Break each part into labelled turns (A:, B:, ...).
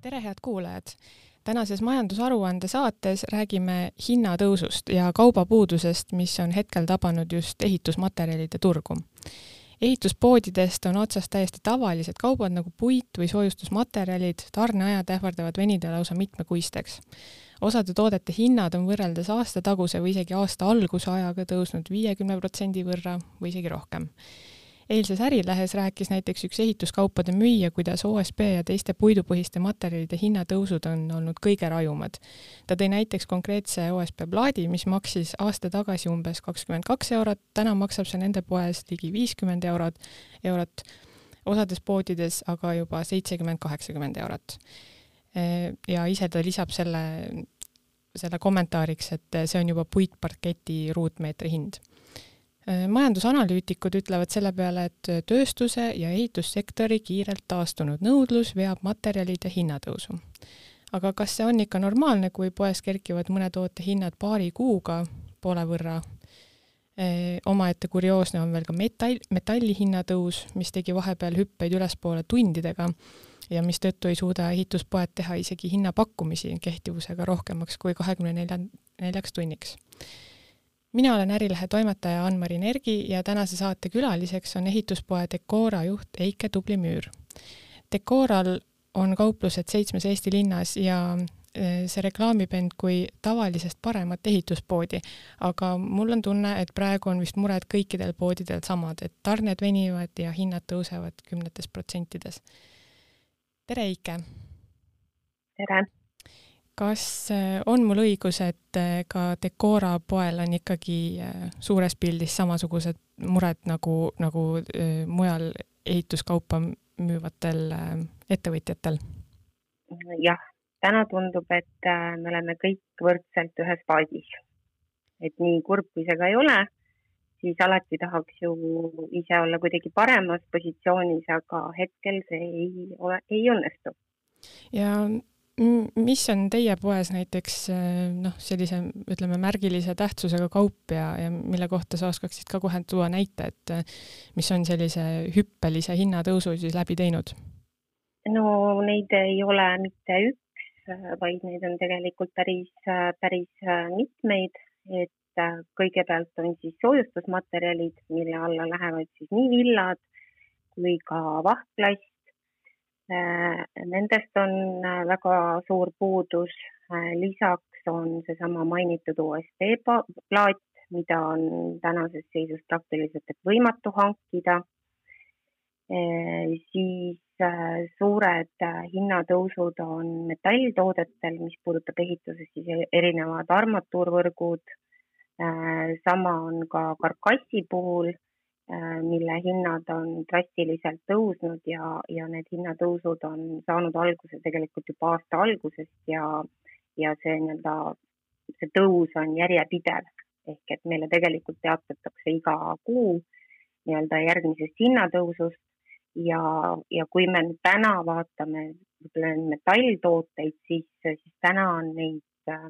A: tere, head kuulajad! tänases majandusaruande saates räägime hinnatõusust ja kaubapuudusest, mis on hetkel tabanud just ehitusmaterjalide turgu. ehituspoodidest on otsas täiesti tavalised kaubad nagu puit või soojustusmaterjalid, tarneajad ähvardavad venida lausa mitmekuisteks. osade toodete hinnad on võrreldes aasta taguse või isegi aasta alguse ajaga tõusnud viiekümne protsendi võrra või isegi rohkem eilses Ärilehes rääkis näiteks üks ehituskaupade müüja, kuidas OSB ja teiste puidupõhiste materjalide hinnatõusud on olnud kõige rajumad. ta tõi näiteks konkreetse OSB plaadi, mis maksis aasta tagasi umbes kakskümmend kaks eurot, täna maksab see nende poes ligi viiskümmend eurot, eurot, osades poodides aga juba seitsekümmend, kaheksakümmend eurot. ja ise ta lisab selle, selle kommentaariks, et see on juba puitparketi ruutmeetri hind majandusanalüütikud ütlevad selle peale, et tööstuse ja ehitussektori kiirelt taastunud nõudlus veab materjalide hinnatõusu. aga kas see on ikka normaalne, kui poes kerkivad mõne toote hinnad paari kuuga poole võrra? Äh, omaette kurioosne on veel ka metall, metalli hinnatõus, mis tegi vahepeal hüppeid ülespoole tundidega ja mistõttu ei suuda ehituspoed teha isegi hinnapakkumisi kehtivusega rohkemaks kui kahekümne nelja, neljaks tunniks mina olen Ärilehe toimetaja Ann-Mari Nergi ja tänase saate külaliseks on ehituspoe Decora juht Eike Tubli-Müür. Decoral on kauplused seitsmes Eesti linnas ja e, see reklaamib end kui tavalisest paremat ehituspoodi, aga mul on tunne, et praegu on vist mured kõikidel poodidel samad, et tarned venivad ja hinnad tõusevad kümnetes protsentides. tere, Eike!
B: tere!
A: Kas äh, on mul õigus, et äh, ka Decora poel on ikkagi äh, suures pildis samasugused mured nagu, nagu mujal ehituskaupa müüvatel ettevõtjatel?
B: jah, täna tundub, et me oleme kõik võrdselt ühes paadis. et nii kurb, kui see ka ei ole, siis alati tahaks ju ise olla kuidagi paremas positsioonis, aga hetkel see ei ole, ei õnnestu.
A: ja mis on teie poes näiteks noh, sellise ütleme märgilise tähtsusega kaup ja, ja mille kohta sa oskaksid ka kohe tuua näite, et mis on sellise hüppelise hinnatõusu siis läbi teinud?
B: no neid ei ole mitte üks, vaid neid on tegelikult päris, päris mitmeid, et kõigepealt on siis soojustusmaterjalid, mille alla lähevad siis nii villad kui ka vahtplast, Äh, nendest on äh, väga suur puudus. Äh, lisaks on seesama mainitud OSB plaat, mida on tänases seisus praktiliselt võimatu hankida. siis suured hinnatõusud on metalltoodetel, mis puudutab ehituses siis e-, erinevad armatuurvõrgud. sama on ka karkassi puhul Äh, mille hinnad on drastiliselt tõusnud ja, ja need hinnatõusud on saanud alguse tegelikult juba aasta algusest ja, ja see nii-öelda, see tõus on järjepidev. Ehk et meile tegelikult teatatakse iga kuu nii-öelda järgmisest hinnatõusust ja, ja kui me nüüd täna vaatame võib-olla metalltooteid, siis, siis täna on neid äh,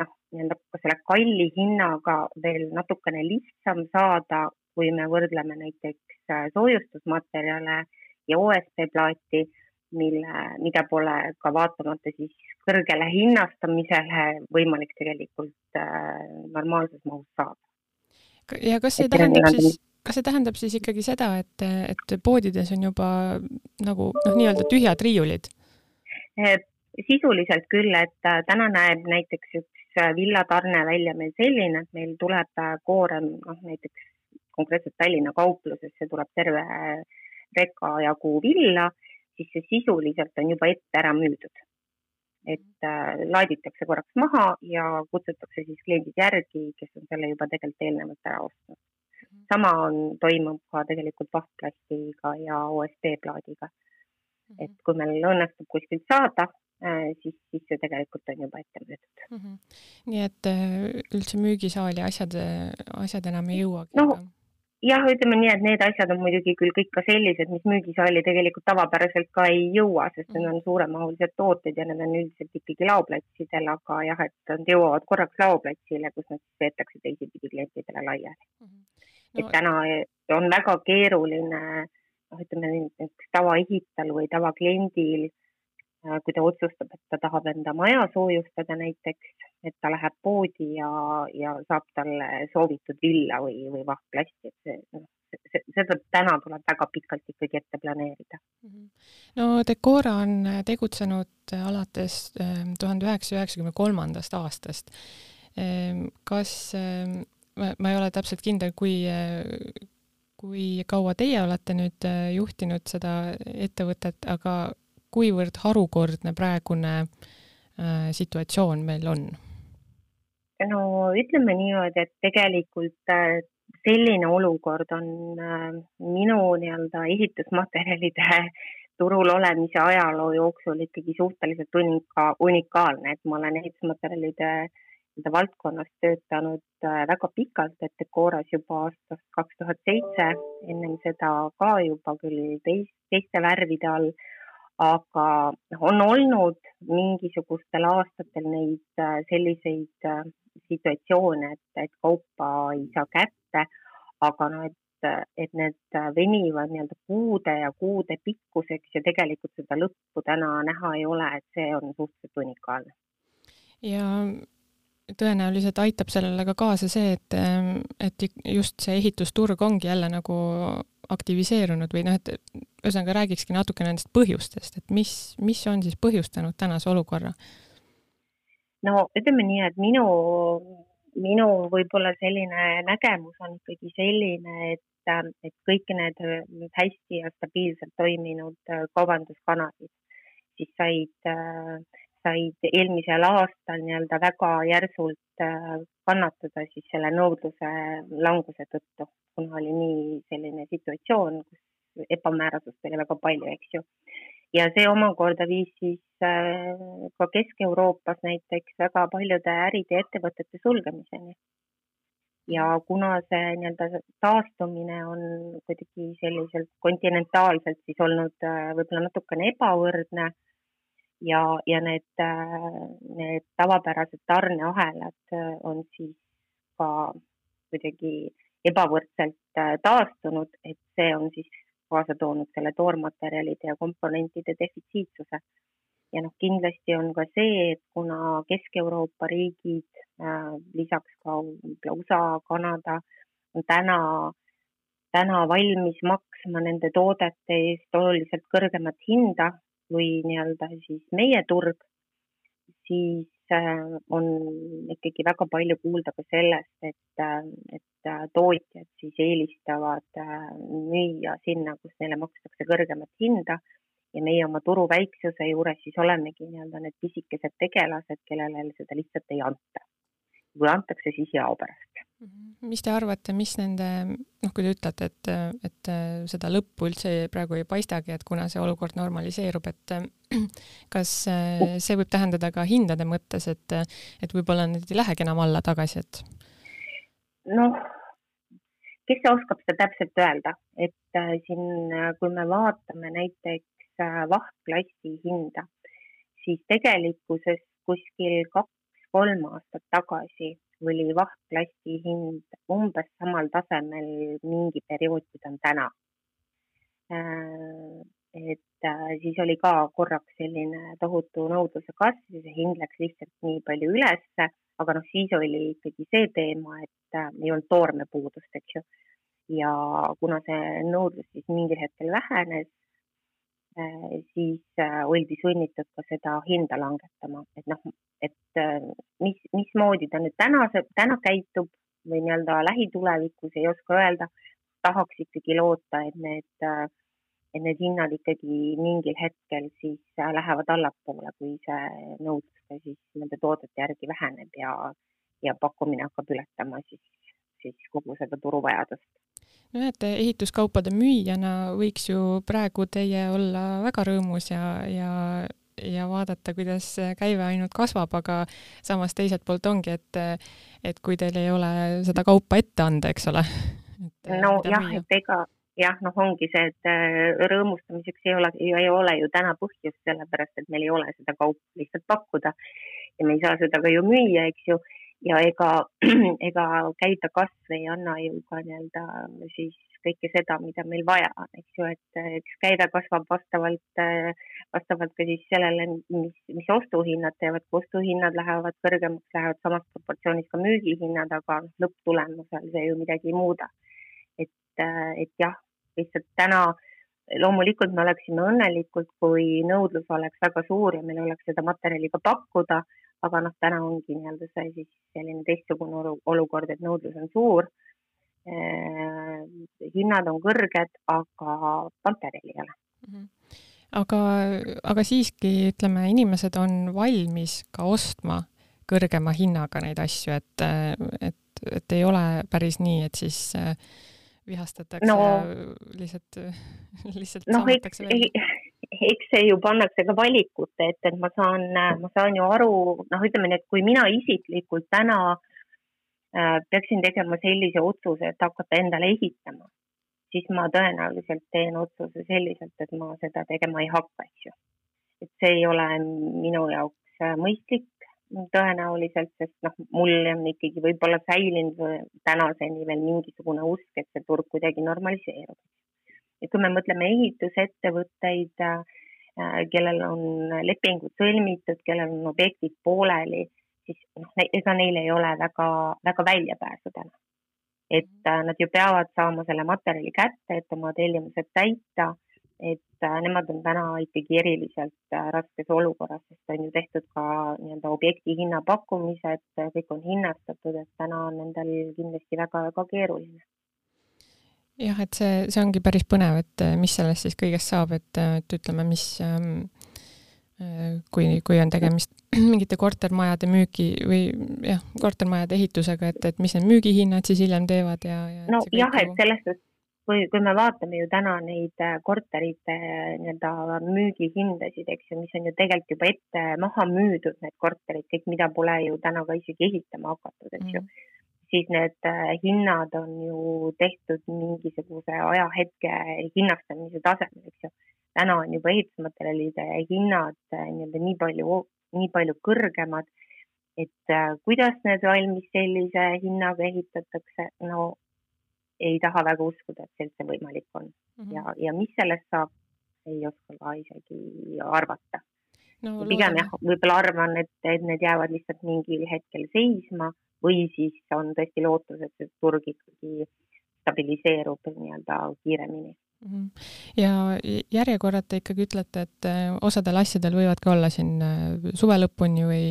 B: noh, nii-öelda selle kalli hinnaga veel natukene lihtsam saada, kui me võrdleme näiteks äh, soojustusmaterjale ja OSB plaati, mille, mida pole ka vaatamata siis kõrgele hinnastamisele võimalik tegelikult äh, normaalses mahus saada.
A: ja kas see et tähendab siis, kas see tähendab siis ikkagi seda, et, et poodides on juba nagu noh, nii-öelda tühjad riiulid?
B: sisuliselt küll, et äh, täna näeb näiteks üks villatarne välja meil selline, et meil tuleb koorem noh, näiteks konkreetselt Tallinna kauplusesse tuleb terve reka jagu villa, siis see sisuliselt on juba ette ära müüdud. et äh, laaditakse korraks maha ja kutsutakse siis kliendid järgi, kes on selle juba tegelikult eelnevalt ära ostnud. sama on, toimub ka tegelikult vahtplastiga ja OSB plaadiga. et kui meil õnnestub kuskilt saada, äh, siis, siis see tegelikult on juba ette müüdud mm. -hmm.
A: nii et äh, üldse müügisaali asjad, asjad enam ei jõuagi
B: no, jah, ütleme nii, et need asjad on muidugi küll kõik ka sellised, mis müügisaali tegelikult tavapäraselt ka ei jõua, sest need on suuremahulised tooted ja need on üldiselt ikkagi laoplatsidel, aga jah, et nad jõuavad korraks laoplatsile, kus nad siis veetakse teisipidi klientidele laiali mm. -hmm. No, et täna on väga keeruline noh, ütleme tavaehitajal või tavakliendil kui ta otsustab, et ta tahab enda maja soojustada näiteks, et ta läheb poodi ja, ja saab talle soovitud villa või, või vahkplasti, et see, noh, seda täna tuleb väga pikalt ikkagi ette planeerida.
A: Mhm. no Decora on tegutsenud alates ehm, tuhande üheksasaja üheksakümne kolmandast aastast. Ehm, kas, ehm, ma ei ole täpselt kindel, kui kui kaua teie olete nüüd juhtinud seda ettevõtet, aga kuivõrd harukordne praegune äh, situatsioon meil on?
B: no ütleme niimoodi, et tegelikult äh, selline olukord on äh, minu nii-öelda ehitusmaterjalide turul olemise ajaloo jooksul ikkagi suhteliselt unika, unikaalne, et ma olen ehitusmaterjalide nii-öelda valdkonnas töötanud väga pikalt, et Decoras juba aastast kaks tuhat seitse, ennem seda ka juba küll teist, teiste värvide all aga on olnud mingisugustel aastatel neid äh, selliseid äh, situatsioone, et, et kaupa ei saa kätte, aga noh, et, et need venivad nii-öelda kuude ja kuude pikkuseks ja tegelikult seda lõppu täna näha ei ole, et see on suhteliselt unikaalne.
A: ja tõenäoliselt aitab sellele ka kaasa see, et, et just see ehitusturg ongi jälle nagu aktiviseerunud või noh, et ühesõnaga räägikski natuke nendest põhjustest, et mis, mis on siis põhjustanud tänase olukorra?
B: no ütleme nii, et minu, minu võib-olla selline nägemus on ikkagi selline, et, et kõik need hästi ja stabiilselt toiminud kaubanduskanalid siis said said eelmisel aastal nii-öelda väga järsult äh, kannatada siis selle nõudluse languse tõttu, kuna oli nii selline situatsioon, kus ebamäärasust oli väga palju, eks ju. ja see omakorda viis siis äh, ka Kesk-Euroopas näiteks väga paljude äride ja ettevõtete sulgemiseni. ja kuna see nii-öelda taastumine on kuidagi selliselt kontinentaalselt siis olnud äh, võib-olla natukene ebavõrdne ja, ja need, need tavapärased tarneahelad äh, on siis ka kuidagi ebavõrdselt äh, taastunud, et see on siis kaasa toonud selle toormaterjalide ja komponentide defitsiitsuse. ja noh, kindlasti on ka see, et kuna Kesk-Euroopa riigid äh,, lisaks ka USA, Kanada on täna, täna valmis maksma nende toodete eest oluliselt kõrgemat hinda või nii-öelda siis meie turg, siis äh, on ikkagi väga palju kuulda ka sellest, et, äh, et äh, tootjad siis eelistavad müüa sinna, kus neile makstakse kõrgemat hinda ja meie oma turu väiksuse juures siis olemegi nii-öelda need pisikesed tegelased, kellele seda lihtsalt ei anta. kui antakse, siis jao pärast.
A: Mis te arvate, mis nende, noh, kui te ütlete, et, et seda lõppu üldse praegu ei paistagi, et kuna see olukord normaliseerub, et kas see võib tähendada ka hindade mõttes, et, et võib-olla need ei lähegi enam alla tagasi, et?
B: noh, kes oskab seda täpselt öelda, et äh, siin, kui me vaatame näiteks äh, vahtklassi hinda, siis tegelikkuses kuskil kaks-kolm aastat tagasi oli vahtklassi hind umbes samal tasemel mingi periood, kui ta on täna. Äh, et äh, siis oli ka korraks selline tohutu nõudluse kasv ja see hind läks lihtsalt nii palju ülesse, aga noh, siis oli ikkagi see teema, et äh, ei olnud toormepuudust, eks ju. ja kuna see nõudlus siis mingil hetkel vähenes, siis oldi sunnitud ka seda hinda langetama, et noh, et äh, mis, mismoodi ta nüüd tänase, täna käitub või nii-öelda lähitulevikus ei oska öelda. tahaks ikkagi loota, et need, äh, et need hinnad ikkagi mingil hetkel siis äh, lähevad allapoole, kui see nõudlus siis nende toodete järgi väheneb ja, ja pakkumine hakkab ületama siis, siis kogu seda turuvajadust
A: no näete, ehituskaupade müüjana võiks ju praegu teie olla väga rõõmus ja, ja ja vaadata, kuidas käive ainult kasvab, aga samas teiselt poolt ongi, et, et kui teil ei ole seda kaupa ette anda, eks ole.
B: nojah, et ega jah, noh, ongi see, et äh, rõõmustamiseks ei ole, ei ole ju täna põhjust, sellepärast et meil ei ole seda kaupa lihtsalt pakkuda ja me ei saa seda ka ju müüa, eks ju ja ega, ega käibekasv ei anna ju ka nii-öelda siis kõike seda, mida meil vaja on, eks ju, et eks käive kasvab vastavalt, vastavalt ka siis sellele, mis, mis ostuhinnad teevad, kui ostuhinnad lähevad kõrgemaks, lähevad samas proportsioonis ka müügihinnad, aga lõpptulemusel see ju midagi ei muuda. et, et jah, lihtsalt täna loomulikult me oleksime õnnelikud, kui nõudlus oleks väga suur ja meil oleks seda materjali ka pakkuda, aga noh, täna ongi nii-öelda see siis selline teistsugune olukord, et nõudlus on suur eh,. hinnad on kõrged, aga materjali ei ole mm. -hmm
A: aga, aga siiski ütleme, inimesed on valmis ka ostma kõrgema hinnaga neid asju, et, et, et ei ole päris nii, et siis äh, vihastatakse no, lihtsalt, lihtsalt
B: noh, eks, eks see ju pannakse ka valikute ette, et ma saan, ma saan ju aru, noh, ütleme nii, et kui mina isiklikult täna äh, peaksin tegema sellise otsuse, et hakata endale ehitama, siis ma tõenäoliselt teen otsuse selliselt, et ma seda tegema ei hakka, eks ju. et see ei ole minu jaoks äh, mõistlik tõenäoliselt, sest noh, mul on ikkagi võib-olla säilinud tänaseni veel mingisugune usk, et see turg kuidagi normaliseerub. Ja kui me mõtleme ehitusettevõtteid, äh, kellel on lepingud sõlmitud, kellel on objektid pooleli, siis noh, ega neil ei ole väga, väga väljapääsu täna. et äh, nad ju peavad saama selle materjali kätte, et oma tellimused täita et äh, nemad on täna ikkagi eriliselt raskes olukorras, sest on ju tehtud ka nii-öelda objekti hinnapakkumised, kõik on hinnastatud, et täna on nendel kindlasti väga-väga keeruline.
A: Jah, et see, see ongi päris põnev, et äh, mis sellest siis kõigest saab, et, et ütleme, mis ähm, kui, kui on tegemist mingite kortermajade müügi või jah, kortermajade ehitusega, et, et mis need müügihinnad siis hiljem teevad ja,
B: ja no jah, et selles suhtes kui, kui me vaatame ju täna neid äh, korterite äh, nii-öelda müügihindasid, eks ju, mis on ju tegelikult juba ette maha müüdud, need korterid, kõik, mida pole ju täna ka isegi ehitama hakatud, eks ju mm., siis need äh, hinnad on ju tehtud mingisuguse ajahetke hinnastamise tasemel, eks ju. täna on juba ehitusmaterjalide hinnad nii-öelda nii palju, nii palju kõrgemad, et kuidas need valmis sellise hinnaga ehitatakse, no ei taha väga uskuda, et see üldse võimalik on mm -hmm. ja, ja mis sellest saab, ei oska ka isegi arvata no,. pigem jah, võib-olla arvan, et, et need jäävad lihtsalt mingil hetkel seisma või siis on tõesti lootus, et see turg ikkagi stabiliseerub nii-öelda kiiremini
A: mhm. ja järjekorrad te ikkagi ütlete, et äh, osadel asjadel võivadki olla siin äh, suve lõpuni või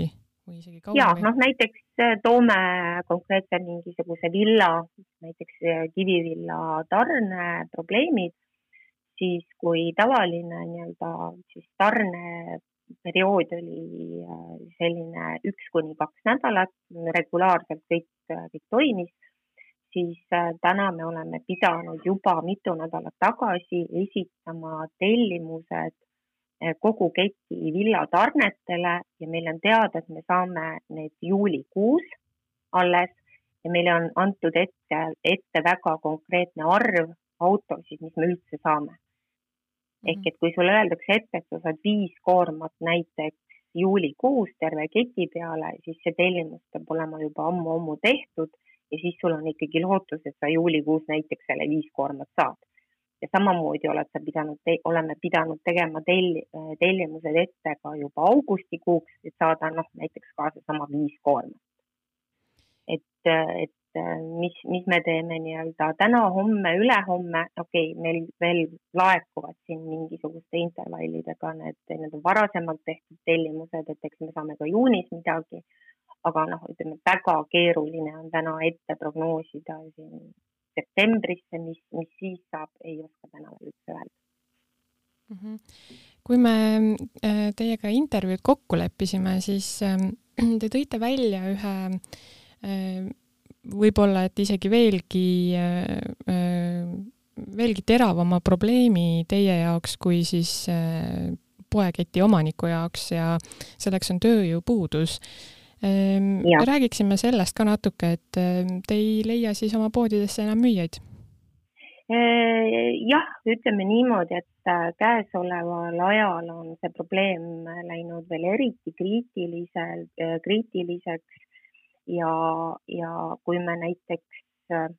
A: või isegi kauem?
B: ja noh, näiteks äh, toome konkreetse mingisuguse villa, näiteks kivivilla tarneprobleemid, siis kui tavaline nii-öelda siis tarneperiood oli äh, selline üks kuni kaks nädalat, regulaarselt kõik, kõik toimis, siis täna me oleme pidanud juba mitu nädalat tagasi esitama tellimused kogu keti villatarnetele ja meil on teada, et me saame need juulikuus alles ja meile on antud ette, ette väga konkreetne arv autosid, mis me üldse saame. Ehk mhm. et kui sulle öeldakse ette, et sa saad viis koormat näiteks juulikuus terve keti peale, siis see tellimus peab olema juba ammu-ammu tehtud ja siis sul on ikkagi lootus, et sa juulikuus näiteks selle viis koormat saad ja samamoodi oled sa pidanud, oleme pidanud tegema telli, tellimused ette ka juba augustikuuks, et saada noh, näiteks ka seesama viis koormat. et, et mis, mis me teeme nii-öelda täna, homme, ülehomme, okei okay,, meil veel laekuvad siin mingisuguste intervallidega need nii-öelda varasemalt tehtud tellimused, et eks me saame ka juunis midagi. aga noh, ütleme väga keeruline on täna ette prognoosida siin septembrisse, mis, mis siis saab, ei oska täna veel üldse öelda.
A: -hmm. kui me äh, teiega intervjuud kokku leppisime, siis ähm, te tõite välja ühe äh, võib-olla, et isegi veelgi, äh, veelgi teravama probleemi teie jaoks kui siis poeketi omaniku jaoks ja selleks on tööjõupuudus. Ehm, räägiksime sellest ka natuke, et te ei leia siis oma poodidesse enam müüjaid?
B: Jah, ütleme niimoodi, et äh, käesoleval ajal on see probleem läinud veel eriti kriitilisel, äh, kriitiliseks ja, ja kui me näiteks äh,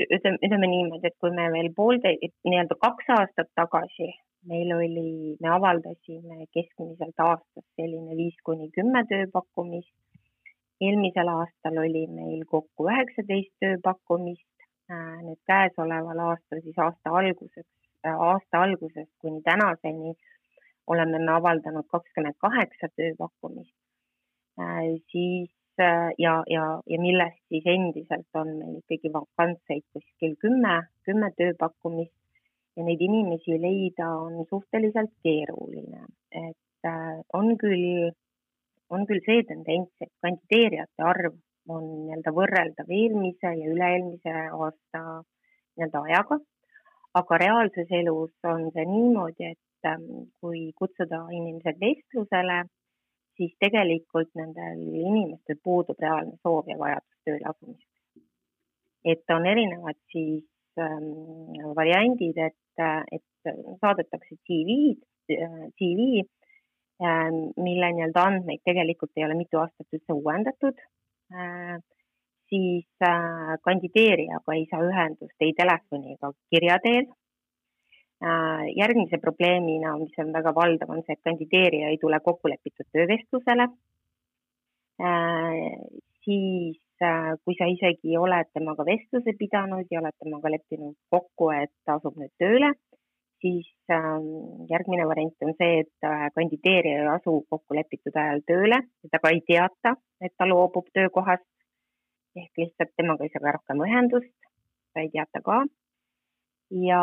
B: ütleme, ütleme niimoodi, et kui me veel poolteist, nii-öelda kaks aastat tagasi meil oli, me avaldasime keskmiselt aastas selline viis kuni kümme tööpakkumist. eelmisel aastal oli meil kokku üheksateist tööpakkumist. Äh, nüüd käesoleval aastal, siis aasta alguseks, äh, aasta algusest kuni tänaseni oleme me avaldanud kakskümmend kaheksa tööpakkumist. Äh, siis ja, ja, ja millest siis endiselt on meil ikkagi vakantseid kuskil kümme, kümme tööpakkumist. Ja neid inimesi leida on suhteliselt keeruline, et äh, on küll, on küll see tendents, et kandideerijate arv on nii-öelda võrreldav eelmise ja üle-eelmise aasta nii-öelda ajaga, aga reaalses elus on see niimoodi, et ähm, kui kutsuda inimesed vestlusele, siis tegelikult nendel inimestel puudub reaalne soov ja vajadus tööle asumiseks. et on erinevad siis ähm, variandid, et et, et saadetakse CV-d, CV, ähm, mille nii-öelda andmeid tegelikult ei ole mitu aastat üldse uuendatud, äh, siis äh, kandideerijaga ei saa ühendust ei telefoni ega kirja teel. Äh, järgmise probleemina, mis on väga valdav, on see, et kandideerija ei tule kokkulepitud töövestlusele. siis kui sa isegi oled temaga vestluse pidanud ja oled temaga leppinud kokku, et ta asub nüüd tööle, siis ähm, järgmine variant on see, et äh, kandideerija ei asu kokkulepitud ajal tööle, temaga ei teata, et ta loobub töökohast ehk lihtsalt temaga ei saa ka rohkem ühendust, ta ei teata ka. Ja,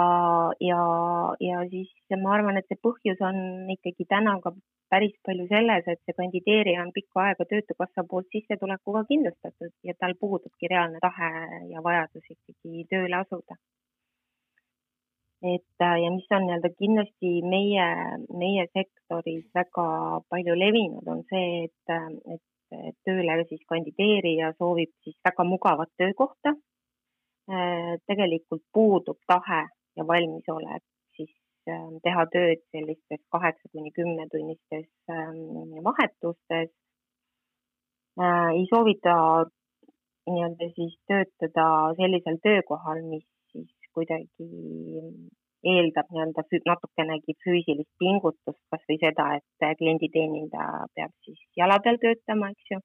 B: ja, ja siis ma arvan, et see põhjus on ikkagi täna ka päris palju selles, et see kandideerija on pikka aega Töötukassa poolt sissetulekuga kindlustatud ja tal puudubki reaalne tahe ja vajadus ikkagi tööle asuda. et äh, ja mis on nii-öelda kindlasti meie, meie sektoris väga palju levinud, on see, et, et tööle siis kandideerija soovib siis väga mugavat töökohta. Äh, tegelikult puudub tahe ja valmisolek Ähm, teha tööd sellistes kaheksa kuni kümnetunnistes ähm, vahetustes. Äh, ei soovita nii-öelda siis töötada sellisel töökohal, mis siis kuidagi eeldab nii-öelda natukenegi füüsilist pingutust, kasvõi seda, et klienditeenindaja peab siis jala peal töötama, eks ju.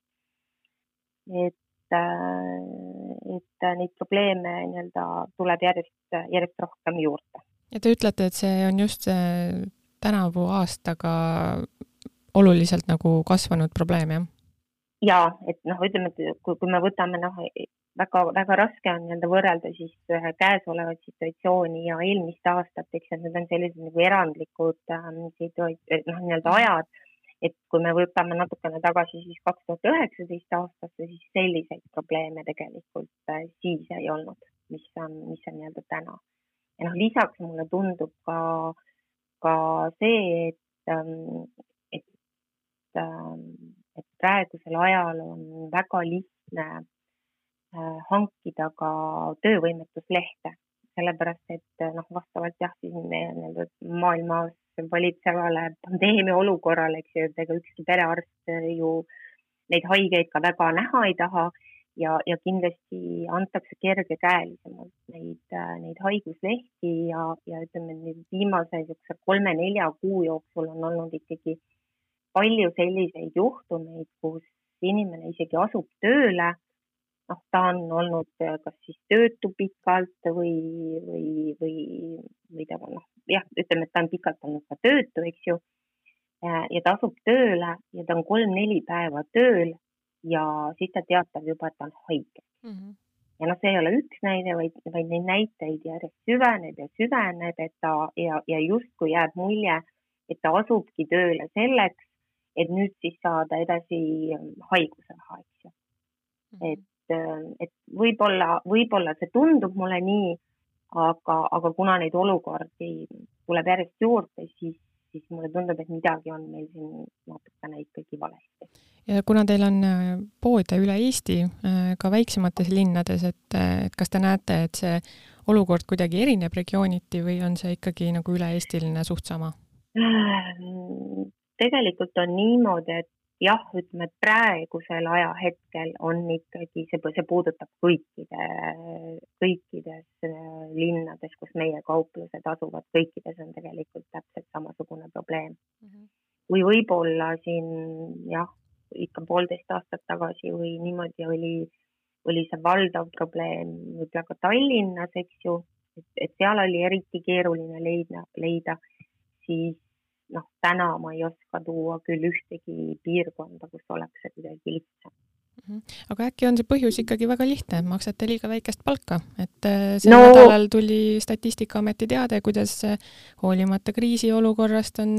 B: et, äh, et neid probleeme nii-öelda tuleb järjest, järjest rohkem juurde
A: ja te ütlete, et see on just see tänavu aastaga oluliselt nagu kasvanud probleem, jah?
B: jaa, et noh, ütleme, et kui, kui me võtame noh, väga, väga raske on nii-öelda võrrelda siis ühe käesolevat situatsiooni ja eelmist aastat, eks, et need on sellised nagu erandlikud ähm, noh, nii-öelda ajad, et kui me võtame natukene tagasi siis kaks tuhat üheksateist aastasse, siis selliseid probleeme tegelikult äh, siis ei olnud, mis on, mis on nii-öelda täna. Ja noh, lisaks mulle tundub ka, ka see, et, ähm, et, ähm, et praegusel ajal on väga lihtne äh, hankida ka töövõimetuslehte, sellepärast et noh, vastavalt jah, siis meie nii-öelda maailmas valitsevale pandeemia olukorrale, eks ju, et ega ükski perearst ju neid haigeid ka väga näha ei taha ja, ja kindlasti antakse kergekäelisemalt neid, neid haiguslehti ja, ja ütleme nüüd viimase niisuguse kolme-nelja kuu jooksul on olnud ikkagi palju selliseid juhtumeid, kus inimene isegi asub tööle. Noh, ta on olnud äh, kas siis töötu pikalt või, või, või, või ta noh, jah, ütleme, et ta on pikalt olnud ka töötu, eks ju. Äh, ja ta asub tööle ja ta on kolm-neli päeva tööl ja siis ta teatab juba, et ta on haige mm. -hmm. ja noh, see ei ole üks näide, vaid, vaid neid näiteid järjest süveneb ja süveneb, et ta ja, ja justkui jääb mulje, et ta asubki tööle selleks, et nüüd siis saada edasi haigusraha, eks ju mm. -hmm. et, et võib-olla, võib-olla see tundub mulle nii, aga, aga kuna neid olukordi tuleb järjest juurde, siis siis mulle tundub, et midagi on meil siin natukene ikkagi valesti.
A: ja kuna teil on äh, poode üle Eesti, äh, ka väiksemates linnades, et, äh, et kas te näete, et see olukord kuidagi erineb regiooniti või on see ikkagi nagu üle-eestiline suht sama?
B: tegelikult on niimoodi, et jah, ütleme praegusel ajahetkel on ikkagi see, see puudutab kõikide, kõikides äh, linnades, kus meie kauplused asuvad, kõikides on tegelikult täpselt samasugune probleem mm. -hmm. kui võib-olla siin jah, ikka poolteist aastat tagasi või niimoodi oli, oli see valdav probleem võib-olla ka Tallinnas, eks ju, et seal oli eriti keeruline leida, leida, siis noh, täna ma ei oska tuua küll ühtegi piirkonda, kus oleks see kuidagi lihtsam.
A: Mhm. aga äkki on see põhjus ikkagi väga lihtne, maksate liiga väikest palka, et äh, sel no, nädalal tuli Statistikaameti teade, kuidas äh, hoolimata kriisiolukorrast on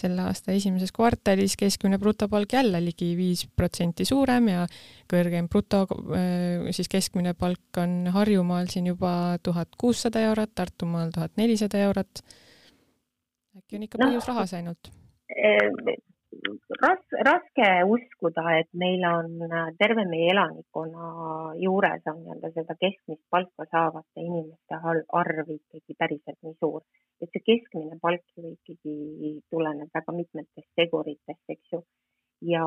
A: selle aasta esimeses kvartalis keskmine brutopalk jälle ligi viis protsenti suurem ja kõrgem bruto, äh, siis keskmine palk on Harjumaal siin juba tuhat kuussada eurot, Tartumaal tuhat nelisada eurot äkki on ikka no, põhjus rahas ainult?
B: Eh, ras-, raske uskuda, et meil on äh, terve meie elanikkonna juures on nii-öelda seda keskmist palka saavate inimeste arv ikkagi päriselt nii suur. et see keskmine palk ju ikkagi tuleneb väga mitmetest teguritest, eks ju. ja,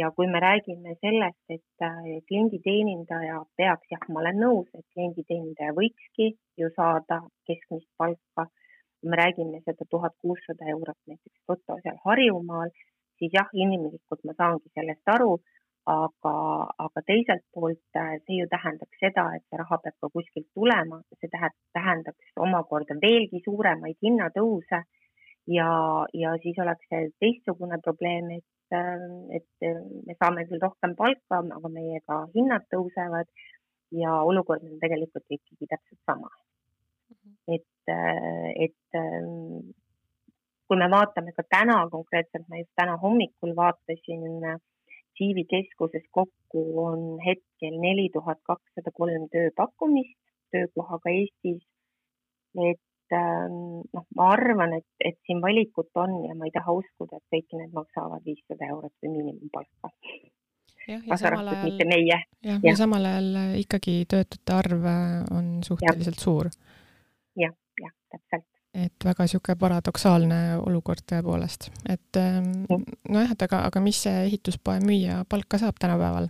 B: ja kui me räägime sellest, et äh, klienditeenindaja peaks, jah, ma olen nõus, et klienditeenindaja võikski ju saada keskmist palka kui me räägime seda tuhat kuussada eurot näiteks bruto seal Harjumaal, siis jah, inimlikult ma saangi sellest aru, aga, aga teiselt poolt äh, see ju tähendaks seda, et see raha peab ka kuskilt tulema, see tähendaks omakorda veelgi suuremaid hinnatõuse ja, ja siis oleks see teistsugune probleem, et, äh, et me saame küll rohkem palka, aga meiega hinnad tõusevad ja olukord on tegelikult ikkagi täpselt sama et, äh, et ähm, kui me vaatame ka täna konkreetselt, ma just täna hommikul vaatasin Siivi keskuses kokku on hetkel neli tuhat kakssada kolm tööpakkumist töökohaga Eestis. et ähm, noh, ma arvan, et, et siin valikut on ja ma ei taha uskuda, et kõik need maksavad viissada eurot või miinimumpalka.
A: kaasa arvatud mitte meie. jah, ja, ja samal ajal ikkagi töötute arv on suhteliselt ja. suur
B: jah, jah, täpselt.
A: et väga niisugune paradoksaalne olukord tõepoolest, et ähm, nojah, et aga, aga mis see ehituspoe müüja palka saab tänapäeval?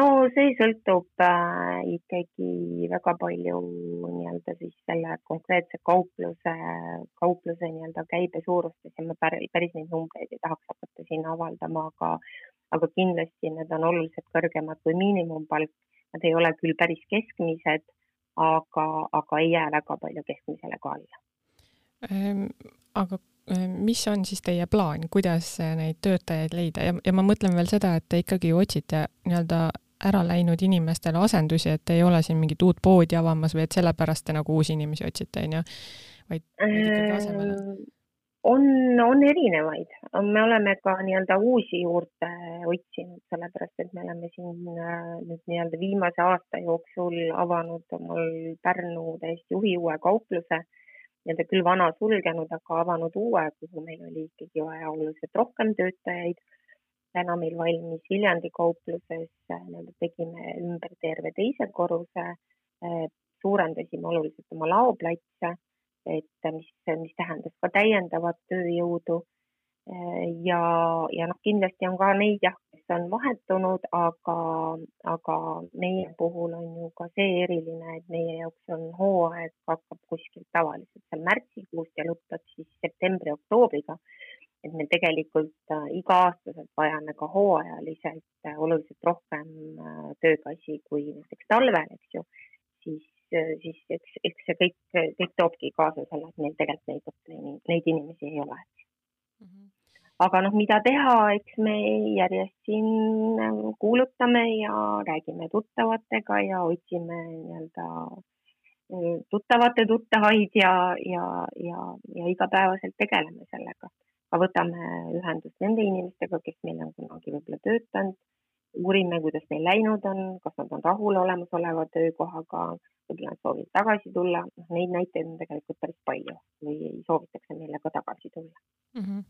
B: no see sõltub äh, ikkagi väga palju nii-öelda siis selle konkreetse kaupluse, kaupluse nii-öelda käibe suurustest ja ma päris, päris neid numbreid ei tahaks hakata siin avaldama, aga, aga kindlasti need on oluliselt kõrgemad kui miinimumpalk. Nad ei ole küll päris keskmised aga, aga ei jää väga palju keskmisele ka alla.
A: Ehm, aga ehm, mis on siis teie plaan, kuidas neid töötajaid leida ja, ja ma mõtlen veel seda, et te ikkagi otsite nii-öelda ära läinud inimestele asendusi, et ei ole siin mingit uut poodi avamas või et sellepärast te nagu uusi inimesi otsite, on ju, vaid ikkagi asemele?
B: On, on erinevaid, me oleme ka nii-öelda uusi juurde otsinud, sellepärast et me oleme siin äh, nüüd nii-öelda viimase aasta jooksul avanud omal Pärnu täiesti juhiuue kaupluse, nii-öelda küll vana sulgenud, aga avanud uue, kuhu meil oli ikkagi vaja oluliselt rohkem töötajaid. täna meil valmis Viljandi kaupluses, äh, nii-öelda tegime ümber terve teise korruse, äh, suurendasime oluliselt oma laoplatse et mis, mis tähendas ka täiendavat tööjõudu. ja, ja noh, kindlasti on ka neid jah, kes on vahetunud, aga, aga meie puhul on ju ka see eriline, et meie jaoks on hooaeg hakkab kuskilt tavaliselt seal märtsikuust ja lõpeb siis septembri-oktoobriga. et me tegelikult äh, iga-aastaselt vajame ka hooajaliselt äh, oluliselt rohkem äh, töökassi kui näiteks talvel, eks ju, siis Äh, siis eks, eks see kõik, kõik toobki kaasa selle, et meil tegelikult neid, neid inimesi ei ole mm. -hmm. aga noh, mida teha, eks me järjest siin äh, kuulutame ja räägime tuttavatega ja otsime nii-öelda äh, tuttavate tuttavaid ja, ja, ja, ja igapäevaselt tegeleme sellega. ka võtame ühendust nende inimestega, kes meil on kunagi võib-olla töötanud uurime, kuidas neil läinud on, kas nad on rahul olemasoleva töökohaga, võib-olla nad soovivad tagasi tulla, noh, neid näiteid on tegelikult päris palju või soovitakse meile ka tagasi tulla mm. -hmm.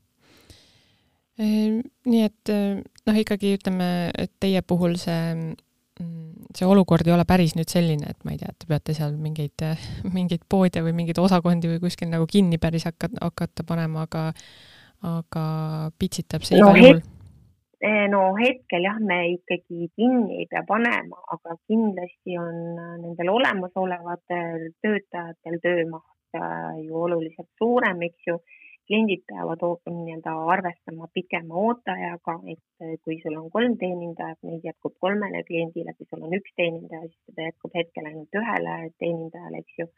A: nii et noh, ikkagi ütleme, et teie puhul see, mm, see olukord ei ole päris nüüd selline, et ma ei tea, et te peate seal mingeid, mingeid poode või mingeid osakondi või kuskil nagu kinni päris hakata, hakata panema, aga, aga pitsitab see no, igal juhul
B: Eh, no hetkel jah, me ikkagi kinni ei pea panema, aga kindlasti on nendel olemasolevatel töötajatel töömaht äh, ju oluliselt suurem, eks ju. kliendid peavad nii-öelda arvestama pikema ooteajaga, et äh, kui sul on kolm teenindajat, neid jätkub kolmele kliendile, kui sul on üks teenindaja, siis seda jätkub hetkel ainult ühele teenindajale, eks ju.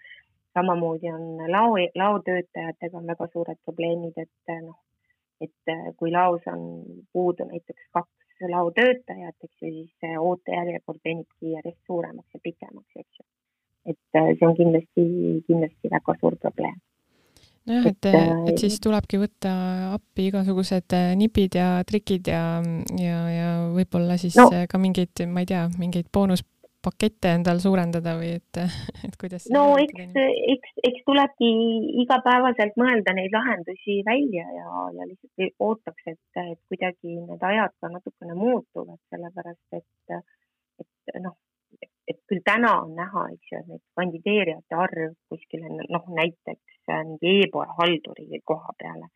B: samamoodi on lao, laotöötajatega on väga suured probleemid, et noh et äh, kui laos on puudu näiteks kaks laotöötajat, eks ju, siis see ootejärjekord venibki järjest suuremaks ja pikemaks, eks ju. et äh, see on kindlasti, kindlasti väga suur probleem
A: nojah, et, et, äh, et siis tulebki võtta appi igasugused nipid ja trikid ja, ja, ja võib-olla siis no, ka mingeid, ma ei tea, mingeid boonus pakette endal suurendada või et, et kuidas?
B: no eks, eks, eks tulebki igapäevaselt mõelda neid lahendusi välja ja, ja lihtsalt ootaks, et, et kuidagi need ajad ka natukene muutuvad, sellepärast et, et noh, et küll täna on näha, eks ju, et neid kandideerijate arv kuskile noh, näiteks mingi e-poe halduri koha peale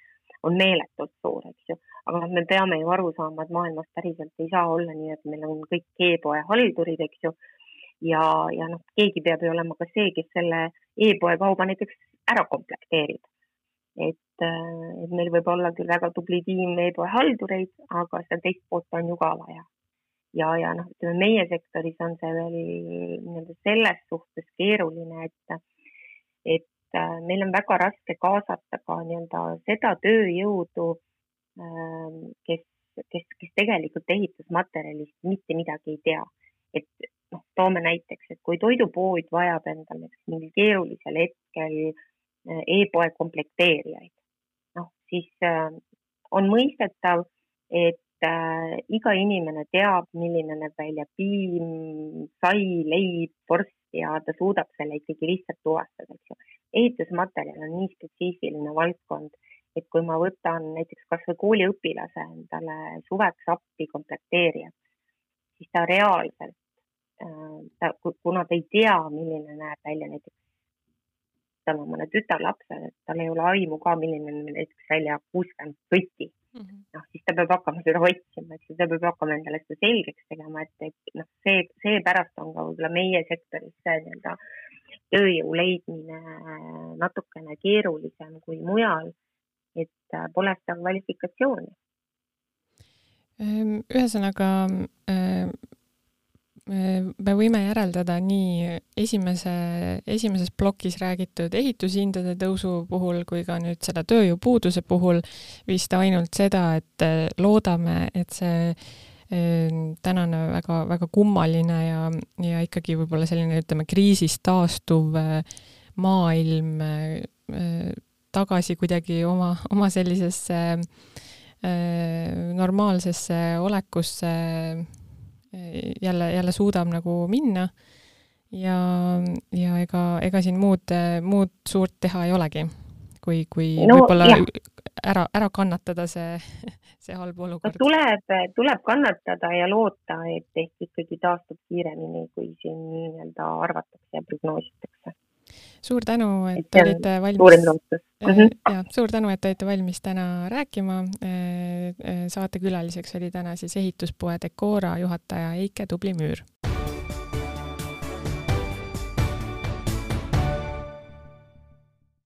B: on meeletult suur, eks ju. Aga noh, me peame ju aru saama, et maailmas päriselt ei saa olla nii, et meil on kõik e-poe haldurid, eks ju ja, ja noh, keegi peab ju olema ka see, kes selle e-poe kauba näiteks ära komplekteerib. et, äh, et meil võib olla küll väga tubli tiim e-poe haldureid, aga seda teist poolt on ju ka vaja. ja, ja noh, ütleme meie sektoris on see veel nii-öelda selles suhtes keeruline, et, et äh, meil on väga raske kaasata ka nii-öelda seda tööjõudu, kes, kes, kes tegelikult ehitusmaterjalist mitte midagi ei tea. et noh, toome näiteks, et kui toidupood vajab endal näiteks mingil keerulisel hetkel äh, e-poe komplekteerijaid, noh siis äh, on mõistetav, et äh, iga inimene teab, milline näeb välja piim, sai, leib, vorst ja ta suudab selle ikkagi lihtsalt tuvastada, eks ju. ehitusmaterjal on nii spetsiifiline valdkond, et kui ma võtan näiteks kasvõi kooliõpilase endale suveks appi komplekteerijat, siis ta reaalselt Äh, ta, kuna ta ei tea, milline näeb välja näiteks, tal on mõne tütarlapsed, et tal ei ole aimu ka, milline näeb näiteks välja kuuskümmend võti mm -hmm.. noh, siis ta peab hakkama seda otsima, eks ju, ta peab hakkama endale seda selgeks tegema, et, et noh, see, seepärast on ka võib-olla meie sektoris see nii-öelda tööjõu leidmine natukene keerulisem kui mujal, et äh, pole seda kvalifikatsiooni.
A: Ehm, ühesõnaga me võime järeldada nii esimese, esimeses plokis räägitud ehitushindade tõusu puhul kui ka nüüd seda tööjõupuuduse puhul vist ainult seda, et äh, loodame, et see tänane väga, väga kummaline ja, ja ikkagi võib-olla selline, ütleme, kriisist taastuv äh, maailm tagasi kuidagi oma, oma sellisesse normaalsesse olekusse jälle, jälle suudab nagu minna. ja, ja ega, ega siin muud, muud suurt teha ei olegi, kui, kui no, võib-olla ära, ära kannatada see, see halb olukord
B: no,. tuleb, tuleb kannatada ja loota, et ehk ikkagi taastub kiiremini, kui siin nii-öelda arvatakse ja prognoositakse
A: suur tänu, et te olite valmis. Mm -hmm. ja suur tänu, et olite valmis täna rääkima. Äh, äh, saatekülaliseks oli täna siis ehituspoe Decora juhataja Eike Tubli-Müür